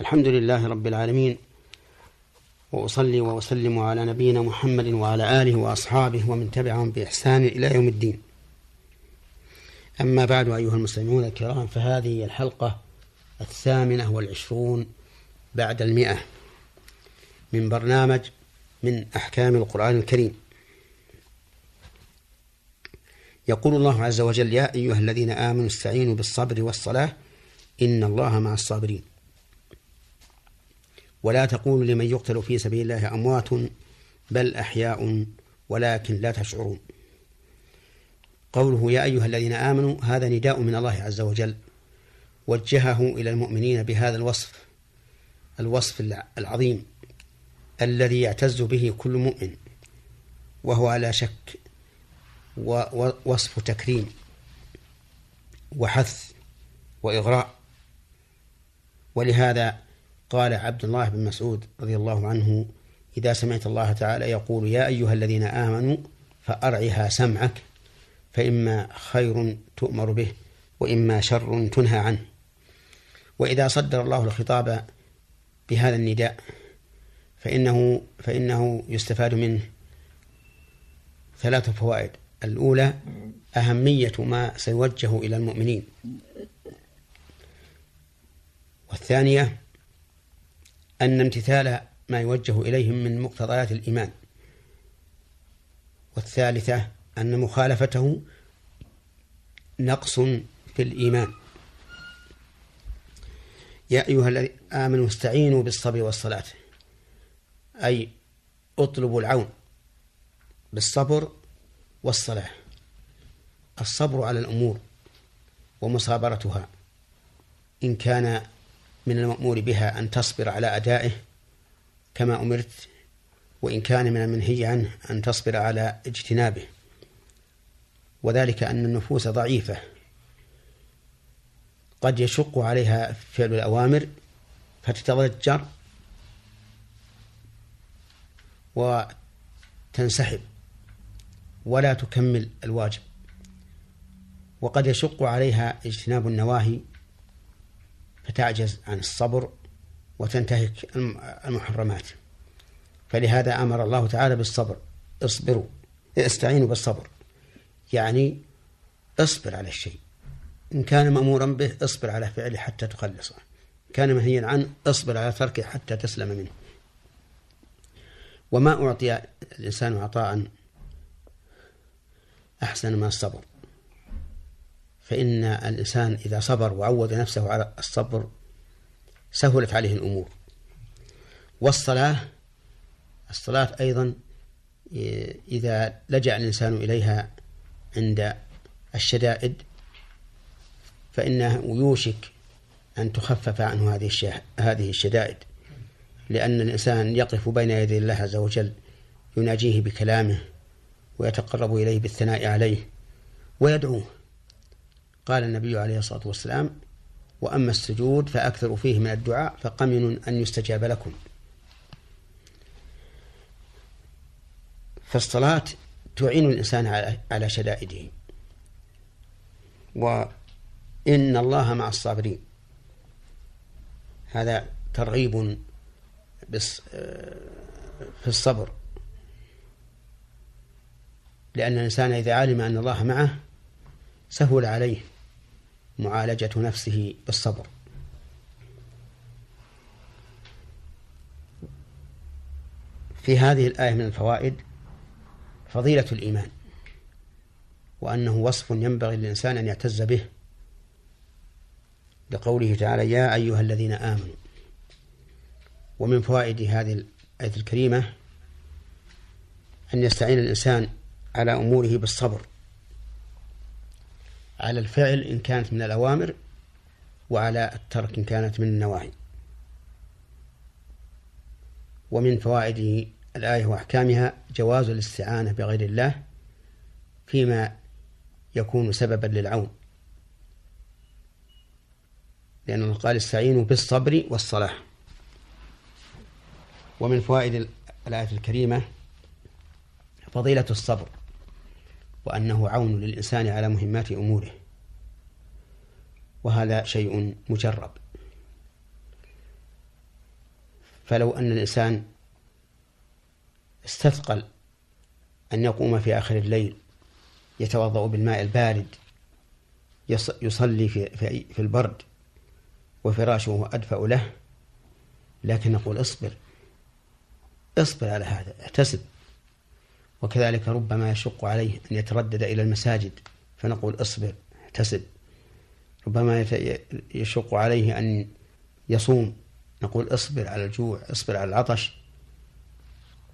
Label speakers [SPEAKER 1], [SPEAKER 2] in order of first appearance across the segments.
[SPEAKER 1] الحمد لله رب العالمين وأصلي وأسلم على نبينا محمد وعلى آله وأصحابه ومن تبعهم بإحسان إلى يوم الدين. أما بعد أيها المسلمون الكرام فهذه الحلقة الثامنة والعشرون بعد المئة من برنامج من أحكام القرآن الكريم. يقول الله عز وجل يا أيها الذين آمنوا استعينوا بالصبر والصلاة إن الله مع الصابرين. ولا تقولوا لمن يقتل في سبيل الله أموات بل أحياء ولكن لا تشعرون. قوله يا أيها الذين آمنوا هذا نداء من الله عز وجل. وجهه إلى المؤمنين بهذا الوصف الوصف العظيم الذي يعتز به كل مؤمن وهو على شك ووصف تكريم وحث وإغراء. ولهذا قال عبد الله بن مسعود رضي الله عنه إذا سمعت الله تعالى يقول يا أيها الذين آمنوا فأرعها سمعك فإما خير تؤمر به وإما شر تنهى عنه وإذا صدر الله الخطاب بهذا النداء فإنه فإنه يستفاد منه ثلاث فوائد. الأولى أهمية ما سيوجه إلى المؤمنين. والثانية أن امتثال ما يوجه إليهم من مقتضيات الإيمان. والثالثة أن مخالفته نقص في الإيمان. يا أيها الذين آمنوا استعينوا بالصبر والصلاة. أي اطلبوا العون بالصبر والصلاة. الصبر على الأمور ومصابرتها. إن كان من المأمور بها أن تصبر على أدائه كما أمرت وإن كان من المنهي عنه أن تصبر على اجتنابه. وذلك أن النفوس ضعيفة. قد يشق عليها فعل الأوامر فتتضجر وتنسحب ولا تكمل الواجب. وقد يشق عليها اجتناب النواهي فتعجز عن الصبر وتنتهك المحرمات. فلهذا أمر الله تعالى بالصبر. اصبروا. استعينوا بالصبر. يعني اصبر على الشيء. إن كان مأمورا به اصبر على فعله حتى تخلصه. كان منهيا عنه اصبر على تركه حتى تسلم منه. وما أعطي الإنسان عطاء أحسن من الصبر. فإن الإنسان إذا صبر وعود نفسه على الصبر سهلت عليه الأمور. والصلاة الصلاة أيضا إذا لجأ الإنسان إليها عند الشدائد فإنه يوشك أن تخفف عنه هذه هذه الشدائد. لأن الإنسان يقف بين يدي الله عز وجل يناجيه بكلامه ويتقرب إليه بالثناء عليه ويدعوه. قال النبي عليه الصلاة والسلام وأما السجود فأكثروا فيه من الدعاء فقمن أن يستجاب لكم. فالصلاة تعين الإنسان على شدائده. وإن الله مع الصابرين. هذا ترغيب في الصبر. لأن الإنسان إذا علم أن الله معه سهل عليه. معالجة نفسه بالصبر. في هذه الآية من الفوائد فضيلة الإيمان وأنه وصف ينبغي للإنسان أن يعتز به لقوله تعالى يا أيها الذين آمنوا ومن فوائد هذه الآية الكريمة أن يستعين الإنسان على أموره بالصبر. على الفعل إن كانت من الأوامر وعلى الترك إن كانت من النواهي. ومن فوائد الآية وأحكامها جواز الاستعانة بغير الله فيما يكون سببا للعون. لأن الله قال استعينوا بالصبر والصلاة ومن فوائد الآية الكريمة فضيلة الصبر. وأنه عون للإنسان على مهمات أموره. وهذا شيء مجرب. فلو أن الإنسان استثقل أن يقوم في آخر الليل يتوضأ بالماء البارد يصلي في, في, في البرد وفراشه أدفأ له لكن نقول اصبر اصبر على هذا احتسب وكذلك ربما يشق عليه أن يتردد إلى المساجد فنقول اصبر احتسب. ربما يشق عليه أن يصوم نقول اصبر على الجوع اصبر على العطش.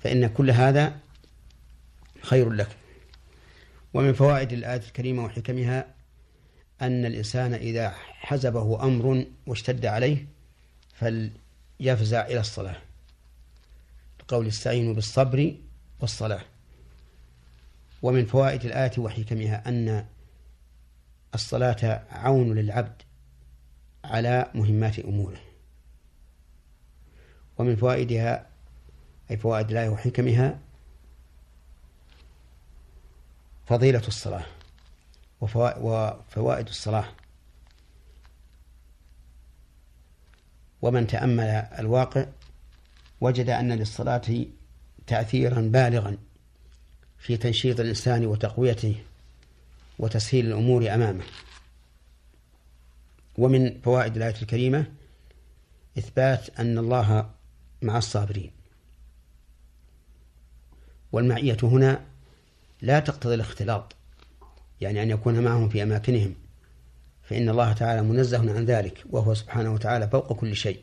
[SPEAKER 1] فإن كل هذا خير لك. ومن فوائد الآية الكريمة وحكمها أن الإنسان إذا حزبه أمر واشتد عليه فليفزع إلى الصلاة. قول استعينوا بالصبر والصلاة. ومن فوائد الآية وحكمها أن الصلاة عون للعبد على مهمات أموره. ومن فوائدها أي فوائد الآية وحكمها فضيلة الصلاة وفوائد الصلاة. ومن تأمل الواقع وجد أن للصلاة تأثيرا بالغا. في تنشيط الإنسان وتقويته وتسهيل الأمور أمامه. ومن فوائد الآية الكريمة إثبات أن الله مع الصابرين. والمعية هنا لا تقتضي الاختلاط يعني أن يكون معهم في أماكنهم فإن الله تعالى منزه عن ذلك وهو سبحانه وتعالى فوق كل شيء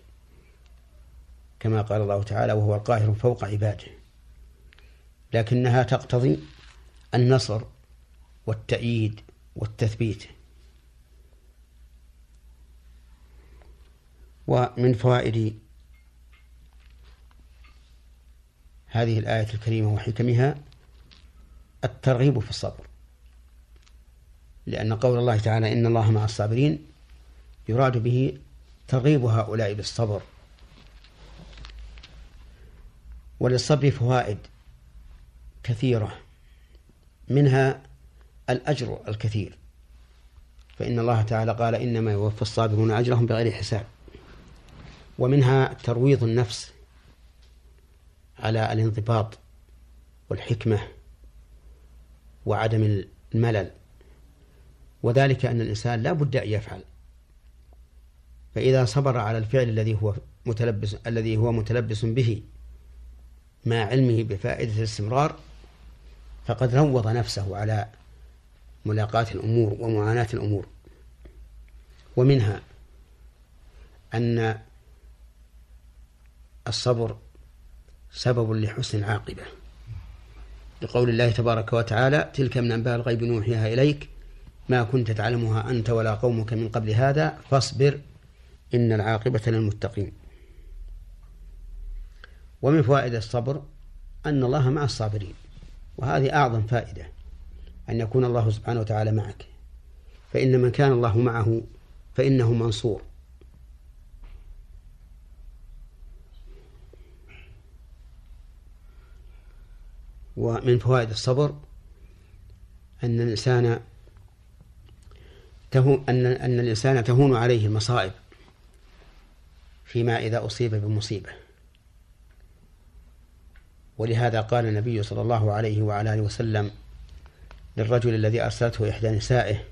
[SPEAKER 1] كما قال الله تعالى وهو القاهر فوق عباده. لكنها تقتضي النصر والتأييد والتثبيت. ومن فوائد هذه الآية الكريمة وحكمها الترغيب في الصبر لأن قول الله تعالى إن الله مع الصابرين يراد به ترغيب هؤلاء بالصبر. وللصبر فوائد. كثيرة منها الأجر الكثير. فإن الله تعالى قال إنما يوفى الصابرون أجرهم بغير حساب. ومنها ترويض النفس على الانضباط والحكمة وعدم الملل. وذلك أن الإنسان لا بد أن يفعل. فإذا صبر على الفعل الذي هو متلبس الذي هو متلبس به مع علمه بفائدة الاستمرار فقد روض نفسه على ملاقاة الأمور ومعاناة الأمور. ومنها أن الصبر سبب لحسن العاقبة لقول الله تبارك وتعالى تلك من أنباء الغيب نوحيها إليك. ما كنت تعلمها أنت ولا قومك من قبل هذا فاصبر إن العاقبة للمتقين. ومن فوائد الصبر أن الله مع الصابرين. وهذه أعظم فائدة أن يكون الله سبحانه وتعالى معك. فإن من كان الله معه فإنه منصور. ومن فوائد الصبر أن الإنسان تهون أن أن الإنسان تهون عليه المصائب فيما إذا أصيب بمصيبة. ولهذا قال النبي صلى الله عليه وعلى آله وسلم للرجل الذي أرسلته إحدى نسائه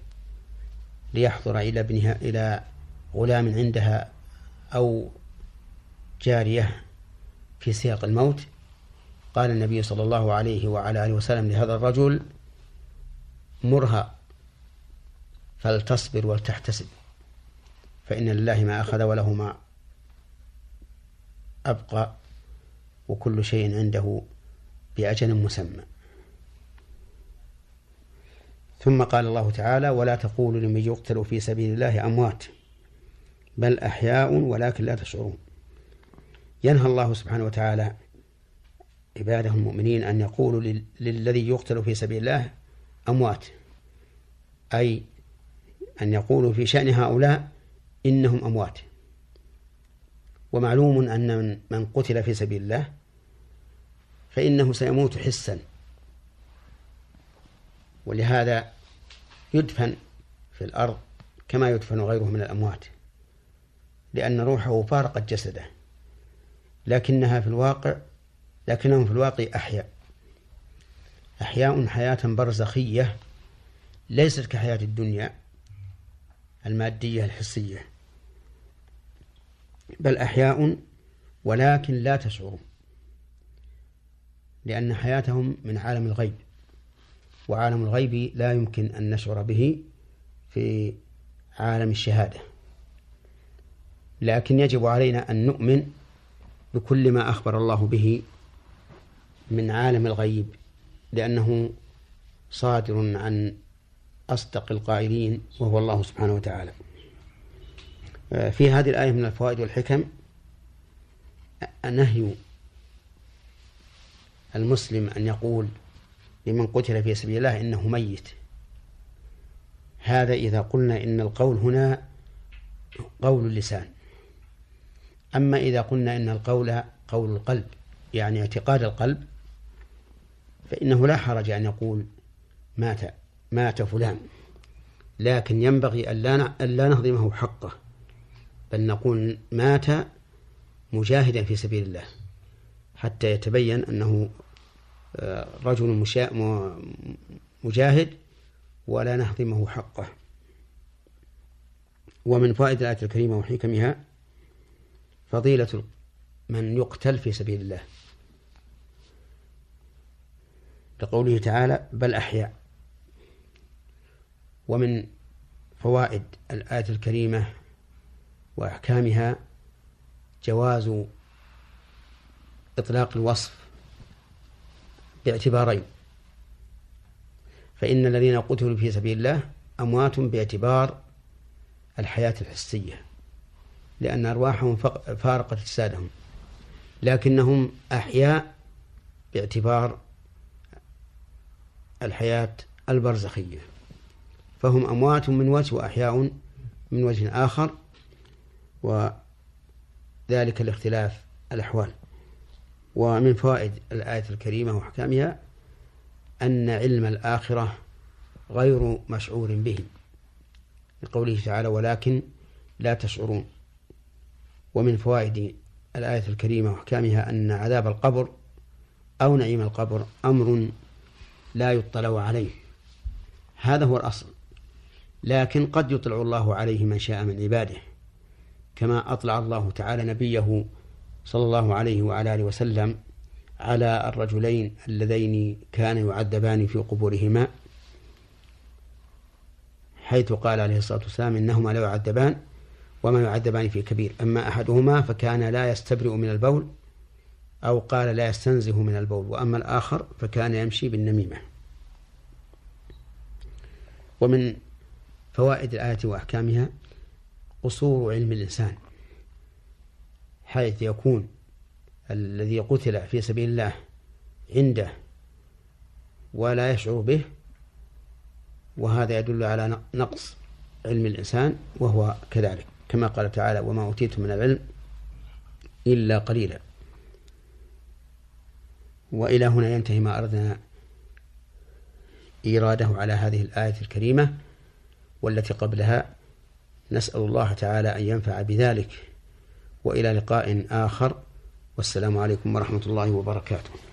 [SPEAKER 1] ليحضر إلى ابنها إلى غلام عندها أو جارية في سياق الموت. قال النبي صلى الله عليه وعلى آله وسلم لهذا الرجل مرها فلتصبر ولتحتسب فإن لله ما أخذ وله ما أبقى. وكل شيء عنده بأجل مسمى. ثم قال الله تعالى ولا تقولوا لمن يقتل في سبيل الله أموات بل أحياء ولكن لا تشعرون. ينهى الله سبحانه وتعالى عباده المؤمنين أن يقولوا للذي يقتل في سبيل الله أموات أي أن يقولوا في شأن هؤلاء إنهم أموات. ومعلوم أن من قتل في سبيل الله فإنه سيموت حسا. ولهذا يدفن في الأرض كما يدفن غيره من الأموات لأن روحه فارقت جسده لكنها في الواقع لكنهم في الواقع أحياء. أحياء حياة برزخية ليست كحياة الدنيا المادية الحسية. بل أحياء ولكن لا تشعرون لأن حياتهم من عالم الغيب وعالم الغيب لا يمكن أن نشعر به في عالم الشهادة. لكن يجب علينا أن نؤمن بكل ما أخبر الله به من عالم الغيب لأنه صادر عن أصدق القائلين وهو الله سبحانه وتعالى. في هذه الآية من الفوائد والحكم. نهي المسلم أن يقول لمن قتل في سبيل الله إنه ميت. هذا إذا قلنا إن القول هنا قول اللسان. أما إذا قلنا إن القول قول القلب يعني اعتقاد القلب فإنه لا حرج أن يقول مات مات فلان. لكن ينبغي أن لا نهضمه حقه. بل نقول مات مجاهدا في سبيل الله حتى يتبين أنه آه، رجل مجاهد ولا نهضمه حقه. ومن فوائد الآية الكريمة وحكمها فضيلة من يقتل في سبيل الله. لقوله تعالى بل أحياء ومن فوائد الآية الكريمة وأحكامها جواز إطلاق الوصف باعتبارين. فإن الذين قتلوا في سبيل الله أموات باعتبار الحياة الحسية لأن أرواحهم فارقت أجسادهم لكنهم أحياء باعتبار الحياة البرزخية. فهم أموات من وجه وأحياء من وجه آخر وذلك لاختلاف الأحوال. ومن فوائد الآية الكريمة وأحكامها أن علم الآخرة غير مشعور به لقوله تعالى ولكن لا تشعرون ومن فوائد الآية الكريمة وأحكامها أن عذاب القبر أو نعيم القبر أمر لا يطلع عليه. هذا هو الأصل. لكن قد يطلع الله عليه من شاء من عباده. كما أطلع الله تعالى نبيه صلى الله عليه وعلى آله وسلم على الرجلين اللذين كان يعذبان في قبورهما حيث قال عليه الصلاة والسلام إنهما لا يعذبان وما يعذبان في كبير. أما أحدهما فكان لا يستبرئ من البول أو قال لا يستنزه من البول وأما الآخر فكان يمشي بالنميمة. ومن فوائد الآية وأحكامها قصور علم الإنسان حيث يكون الذي قتل في سبيل الله عنده ولا يشعر به وهذا يدل على نقص علم الإنسان وهو كذلك. كما قال تعالى وما أوتيتم من العلم إلا قليلا. وإلى هنا ينتهي ما أردنا إيراده على هذه الآية الكريمة والتي قبلها. نسأل الله تعالى أن ينفع بذلك. وإلى لقاء آخر. والسلام عليكم ورحمة الله وبركاته.